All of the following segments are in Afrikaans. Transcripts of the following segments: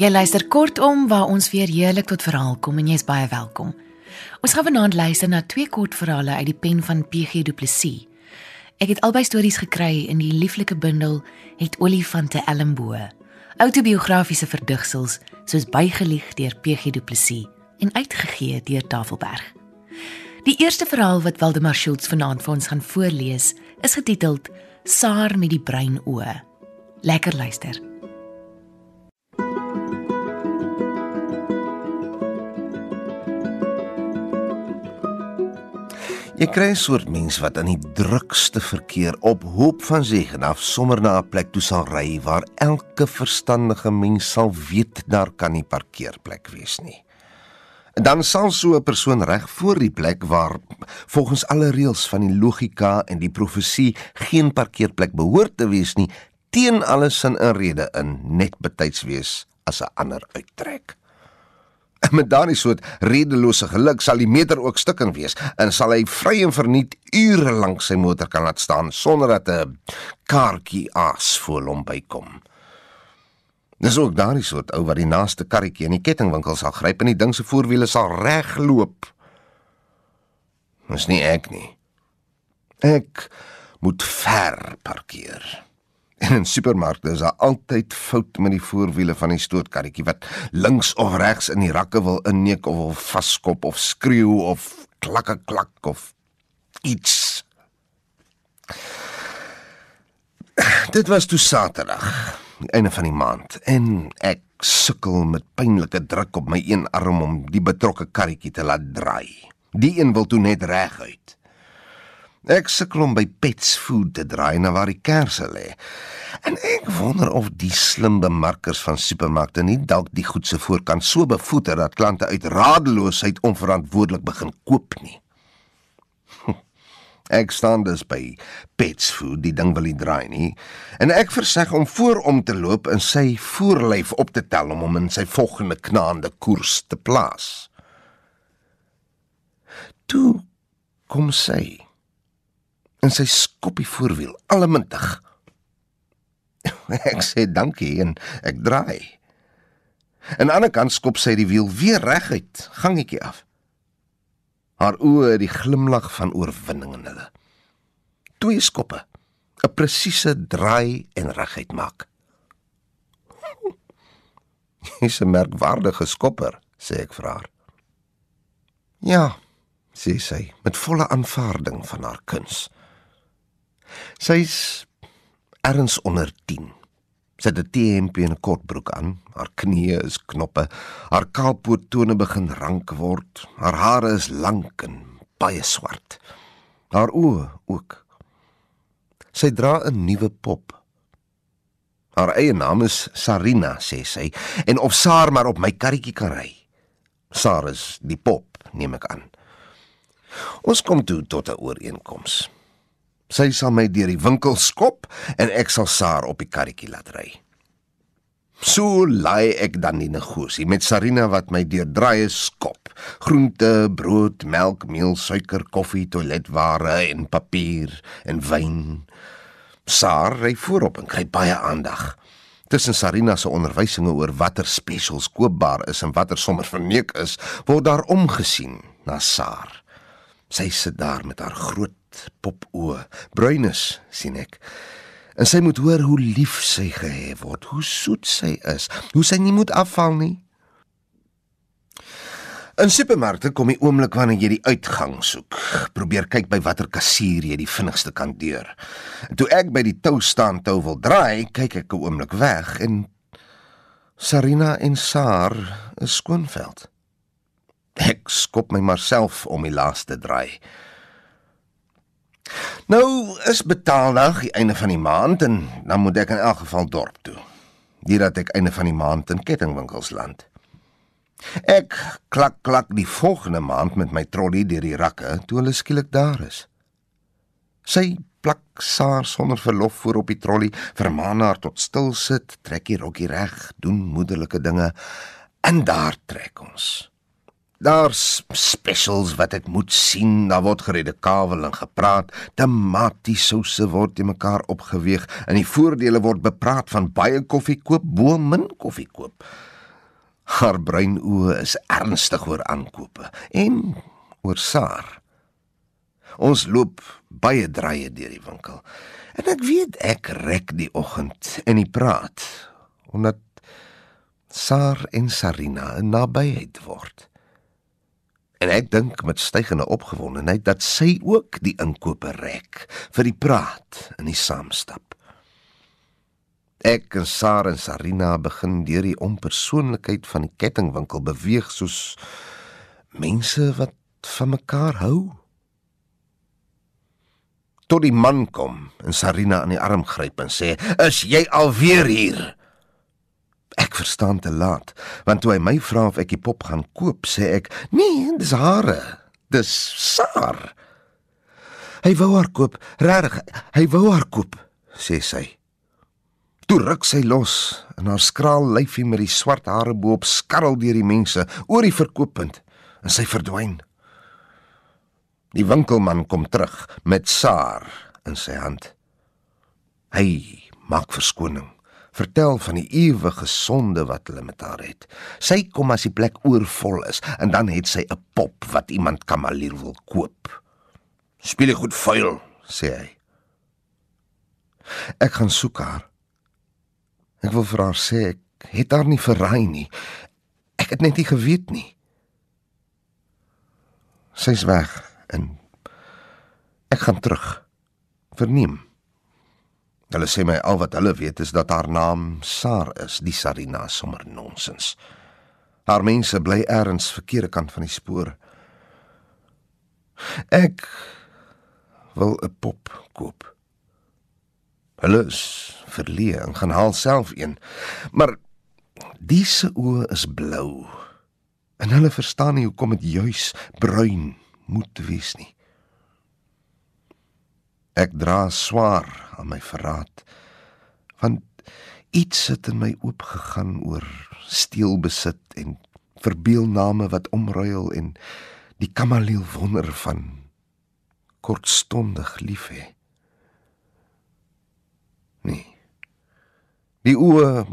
Jy luister kortom waar ons weer heerlik tot verhaal kom en jy's baie welkom. Ons gaan vanaand luister na twee kortverhale uit die pen van PG Du Plessis. Ek het albei stories gekry in die lieflike bundel Het olifante Elmbo. Autobiografiese verdigsels soos bygelieg deur PG Du Plessis en uitgegee deur Tafelberg. Die eerste verhaal wat Waldemar Schultz vanaand vir ons gaan voorlees, is getiteld Saar met die bruin oë. Lekker luister. Jy kry 'n soort mens wat in die drukste verkeer op hoop van segen af sommer na 'n plek toe sal ry waar elke verstandige mens sal weet daar kan nie parkeerplek wees nie. En dan sal so 'n persoon reg voor die plek waar volgens alle reëls van die logika en die profesie geen parkeerplek behoort te wees nie, teen alles sin en rede in net betyds wees as 'n ander uittrek. En met daardie soort redelose geluk sal die meter ook stukkend wees en sal hy vry en verniet ure lank sy motor kan laat staan sonder dat 'n kaartjie aas voor hom bykom. Dis ook daardie soort ou wat die naaste karretjie in die kettingwinkel sal gryp en die ding se voorwiele sal regloop. Dis nie ek nie. Ek moet ver parkeer. En in supermarkte is daar altyd fout met die voorwiele van die stootkarretjie wat links of regs in die rakke wil inneek of wil vaskop of skreeu of klakke klak of iets. Dit was toe Saterdag, einde van die maand en ek sukkel met pynlike druk op my een arm om die betrokke karretjie te laat draai. Die een wil toe net reguit. Ek sukkel om by Pets Food te draai na waar die kersse lê. En ek wonder of die slim bemarkers van supermarkte nie dalk die goed se voorkant so bevoeter dat klante uit radeloosheid onverantwoordelik begin koop nie. Ek staan dus by Pets Food, die ding wil nie draai nie, en ek verseg om voor om te loop en sy voorlyf op te tel om hom in sy volgende knaande koers te plaas. Toe kom sy en sy skop die voorwiel allemintig. ek sê dankie en ek draai. Aan die ander kant skop sy die wiel weer reguit, gangetjie af. Haar oë het die glimlag van oorwinning in hulle. Twee skoppe, 'n presiese draai en reguit maak. Dis 'n merkwaardige skopper, sê ek vir haar. Ja, sê sy met volle aanvaarding van haar kuns. Sy's erns onder 10. Sy het 'n T-hemp en 'n kortbroek aan. Haar knieë is knoppe. Haar kaalpoottone begin rank word. Haar hare is lank en baie swart. Haar oë ook. Sy dra 'n nuwe pop. Haar eie naam is Sarina, sê sy, en of Saar maar op my karretjie kan ry. Saar is die pop, neem ek aan. Ons kom toe tot 'n ooreenkoms. Sy sal my deur die winkel skop en ek sal Saar op die karretjie laat ry. So laai ek dan die negosie met Sarina wat my deur draai skop. Groente, brood, melk, meel, suiker, koffie, toiletware en papier en wyn. Saar ry voorop en kry baie aandag. Tussen Sarina se onderwysinge oor watter specials koopbaar is en watter sommer verneek is, word daar omgesien na Saar. Sy sit daar met haar groot popoe, bruines sien ek. En sy moet hoor hoe lief sy gehê word, hoe soet sy is, hoe sy nie moet afval nie. In supermarkte kom die oomblik wanneer jy die uitgang soek. Probeer kyk by watter kassier jy die vinnigste kan deur. Toe ek by die tou staan tou wil draai, kyk ek 'n oomblik weg en Sarina en Saar is skoonveld. Ek skop my maar self om die laaste draai. Nou is betaaldag die einde van die maand en dan moet ek in elk geval dorp toe. Dit dat ek einde van die maand in kettingwinkels land. Ek klak klak die volgende maand met my trolly deur die rakke toe hulle skielik daar is. Sy plak saar sonder verlof voor op die trolly, vermaan haar tot stil sit, trek die rokkie reg, doen moederlike dinge en daar trek ons. Daar's specials wat ek moet sien. Daar word geredde kavel en gepraat. Tomatiesouse word in mekaar opgeweeg en die voordele word bepraat van baie koffie koop bo min koffie koop. Haar bruin oë is ernstig oor aankope en oor Saar. Ons loop baie draaie deur die winkel. En ek weet ek rek die oggend en die praat omdat Saar en Sarina 'n nabyheid word. En ek dink met stygende opgewondenheid dat sy ook die inkope rek vir die praat in die saamstap. Ek en Saar en Sarina begin deur die onpersoonlikheid van die kettingwinkel beweeg soos mense wat van mekaar hou tot die man kom en Sarina aan die arm gryp en sê: "Is jy alweer hier?" Ek verstaan te laat, want toe hy my vra of ek die pop gaan koop, sê ek: "Nee, dis hare. Dis Sar." Hy wou haar koop, regtig. Hy wou haar koop, sê sy. Toe ruk sy los en haar skraal lyfie met die swart hare bo-op skarrel deur die mense oor die verkooppunt en sy verdwyn. Die winkelman kom terug met Saar in sy hand. Hy maak verskoning. Vertel van die ewige sonde wat hulle met haar het. Sy kom as die plek oorvol is en dan het sy 'n pop wat iemand kamalier wil koop. Speel goed vuil, sê hy. Ek gaan soek haar. Ek wil vir haar sê ek het haar nie verraai nie. Ek het net nie geweet nie. Sy's weg en ek gaan terug verneem. Hulle sê my al wat hulle weet is dat haar naam Sar is, die Sarina sommer nonsens. Haar mense bly eers verkeerde kant van die spoor. Ek wil 'n pop koop. Hulle is verleë en gaan haal self een. Maar disse oë is blou. En hulle verstaan nie hoekom dit juis bruin moet wees nie. Ek dra swaar aan my verraad want iets het in my oopgegaan oor steelbesit en verbeelname wat omruil en die kamaleel wonder van kortstondig lief hê. Nee. Die oë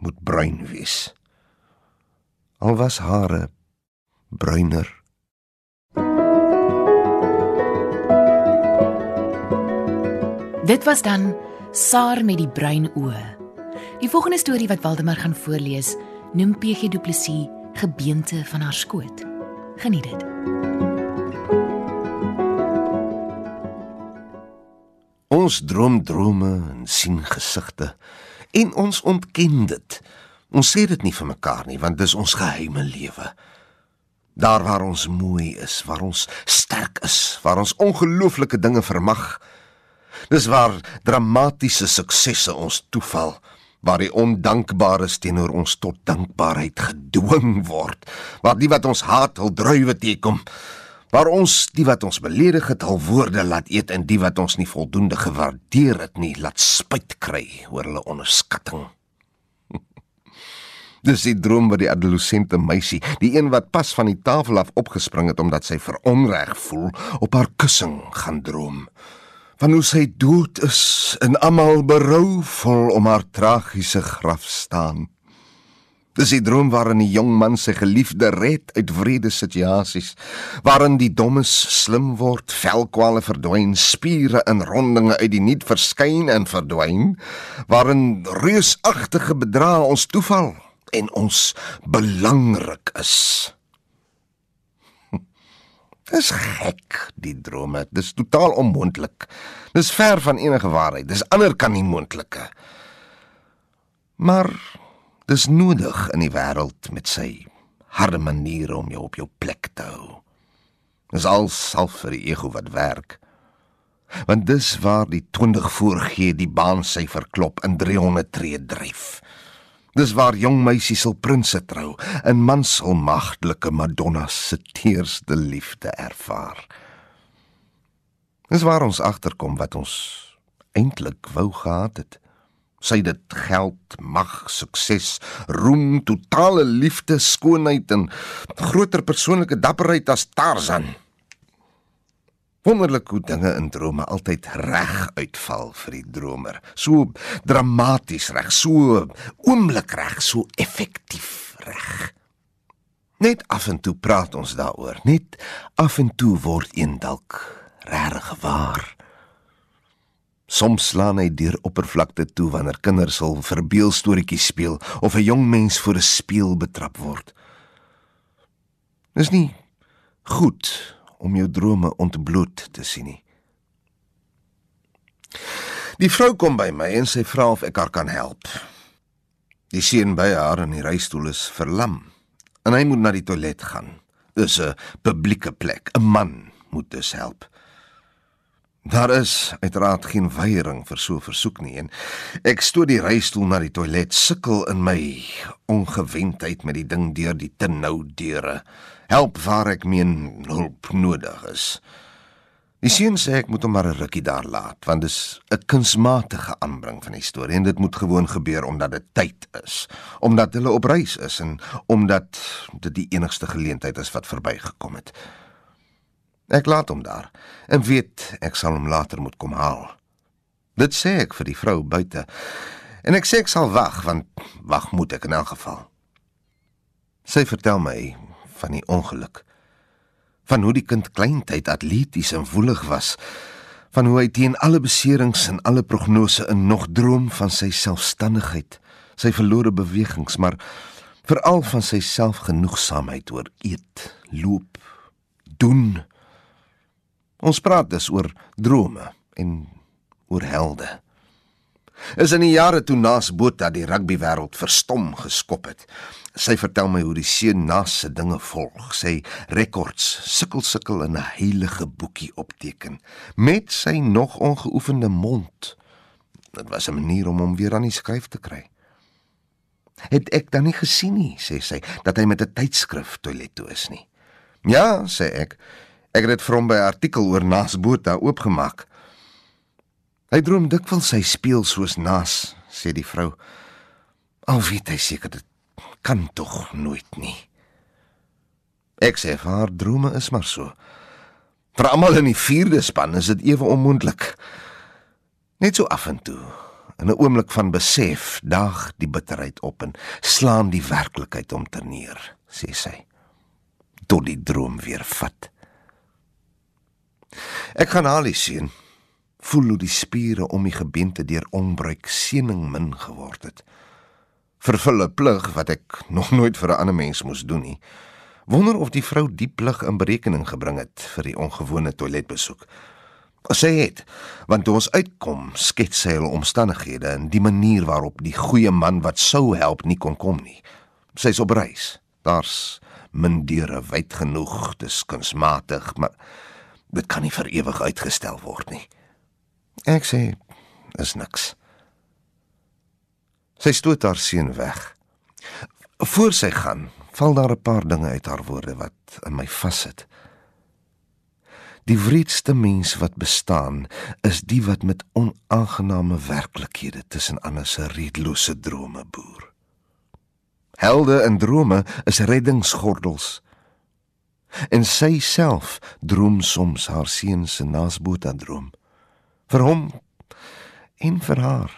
moet bruin wees. Al was hare bruiner Dit was dan Saar met die bruin oë. Die volgende storie wat Waldemar gaan voorlees, noem PG Du Plessis Gebeente van haar skoot. Geniet dit. Ons droom drome en sien gesigte en ons ontken dit. Ons sê dit nie vir mekaar nie want dis ons geheime lewe. Daar waar ons mooi is, waar ons sterk is, waar ons ongelooflike dinge vermag, Dis waar dramatiese suksesse ons toeval, waar die ondankbares teenoor ons tot dankbaarheid gedwing word, waar die wat ons haat hul druiwe teekom, waar ons die wat ons beledig het hul woorde laat eet en die wat ons nie voldoende gewaardeer het nie laat spyt kry oor hulle onderskatting. Dis die droom wat die adolessente meisie, die een wat pas van die tafel af opgespring het omdat sy veronreg voel, op haar kussing gaan droom van hoe sy dood is en almal berouvol om haar tragiese graf staan. Dis die droom waarin die jong man sy geliefde red uit wrede situasies, waarin die dommes slim word, velkwale verdwyn, spiere in rondinge uit die niet verskyn en verdwyn, waarin reusagtige bedrae ons toeval en ons belangrik is. Dis gek, die drome. Dis totaal onmoontlik. Dis ver van enige waarheid. Dis ander kan nie moontlike. Maar dis nodig in die wêreld met sy harde maniere om jou op jou plek te hou. Dis al self vir die ego wat werk. Want dis waar die 20 voorgee die baan sy verklop in 300 tree dryf. Dis waar jong meisies sal prinse trou en mans sal magtelike madonnas se teerste liefde ervaar. Dis waar ons agterkom wat ons eintlik wou gehad het. Sy dit geld, mag, sukses, roem, totale liefde, skoonheid en groter persoonlike dapperheid as Tarzan. Wonderlik hoe dinge in drome altyd reg uitval vir die dromer. So dramaties reg, so oomblik reg, so effektief reg. Net af en toe praat ons daaroor, net af en toe word een dalk reg waar. Soms slaan hy deur oppervlakte toe wanneer kinders hul verbeeldstorieetjies speel of 'n jong mens voor 'n spieël betrap word. Dis nie goed om jou drome ontbloot te sien nie. Die vrou kom by my en sy vra of ek haar kan help. Die seun by haar in die reistool is verlam en hy moet na die toilet gaan. Dis 'n publieke plek. 'n Man moet dus help. Daar is uiteraard geen weiering vir so 'n versoek nie en ek stoot die reistool na die toilet, sukkel in my ongewendheid met die ding deur die te nou deure help waar ek meen hulp nodig is. Die seun sê ek moet hom maar 'n rukkie daar laat want dis 'n kunsmatige aanbring van die storie en dit moet gewoon gebeur omdat dit tyd is, omdat hulle op reis is en omdat dit die enigste geleentheid is wat verbygekom het. Ek laat hom daar en weet ek sal hom later moet kom haal. Dit sê ek vir die vrou buite. En ek sê ek sal wag want wag moet ek in elk geval. Sy vertel my van die ongeluk. Van hoe die kind kleintyd atleties en woelig was. Van hoe hy teen alle beserings en alle prognose in nog droom van sy selfstandigheid, sy verlore bewegings, maar veral van sy selfgenoegsaamheid oor eet, loop, doen. Ons praat dus oor drome en oor helde. Is in die jare toe Naas Botha die rugbywêreld verstom geskop het. Sy vertel my hoe die seun Naas se dinge volg. Sy rekords sukkel sukkel in 'n heilige boekie opteken met sy nog ongeoefende mond. Dit was 'n manier om hom weer aan die skryf te kry. Het ek dan nie gesien nie, sê sy, dat hy met 'n tydskrif toilet toe is nie. Ja, sê ek. Ek het dit vir hom by 'n artikel oor Naas Botha oopgemaak. Hy droom dikwels hy speel soos Nas, sê die vrou. Al weet hy seker dit kan tog nooit nie. Ek sê haar drome is maar so. Vir almal in die vierde span is dit ewe onmoontlik. Net so af en toe, in 'n oomblik van besef, daag die bitterheid op en slaan die werklikheid om ter neer, sê sy. Tot die droom weer vat. Ek gaan haar sien voel hoe die spiere om die gebeente deur onbruik sening min geword het. Vervul 'n plig wat ek nog nooit vir 'n ander mens moes doen nie. Wonder of die vrou die plig in berekening gebring het vir die ongewone toiletbesoek. Sy het, want toe ons uitkom, skets sy hul omstandighede en die manier waarop die goeie man wat sou help nie kon kom nie. Sy's op reis. Daar's min deure wyd genoeg, dis kunsmatig, maar dit kan nie vir ewig uitgestel word nie. Ek sê is niks. Sy stoot haar seun weg. Voor sy gaan, val daar 'n paar dinge uit haar woorde wat in my vassit. Die wreedste mens wat bestaan, is die wat met onaangename werklikhede tussen ander se redelose drome boer. Helde en drome is reddingsgordels. En sy self droom soms haar seun se naasboota droom vir hom en vir haar.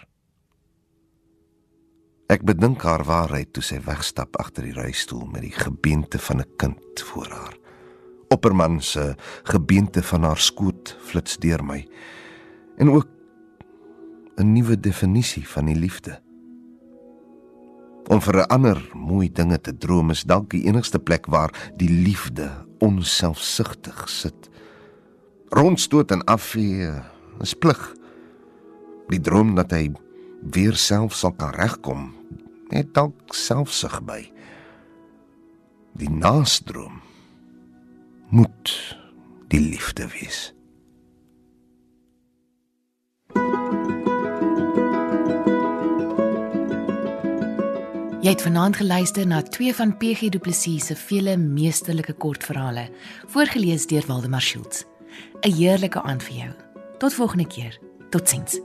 Ek bedink haar waarheid toe sy wegstap agter die reistool met die gebeente van 'n kind voor haar. Opperman se gebeente van haar skoot flits deur my en ook 'n nuwe definisie van die liefde. Om vir 'n ander mooi dinge te droom is dalk die enigste plek waar die liefde onselfsugtig sit. Rondstoot en afvee is plig. Die droom dat hy weer self sal kan regkom, net dalk selfsug by. Die naasdroom moet die liefde wees. Jy het vanaand geluister na twee van PG Du Plessis se vele meesterlike kortverhale, voorgeles deur Waldemar Schultz. 'n Heerlike aand vir jou. Tot volgende keer. Totsiens.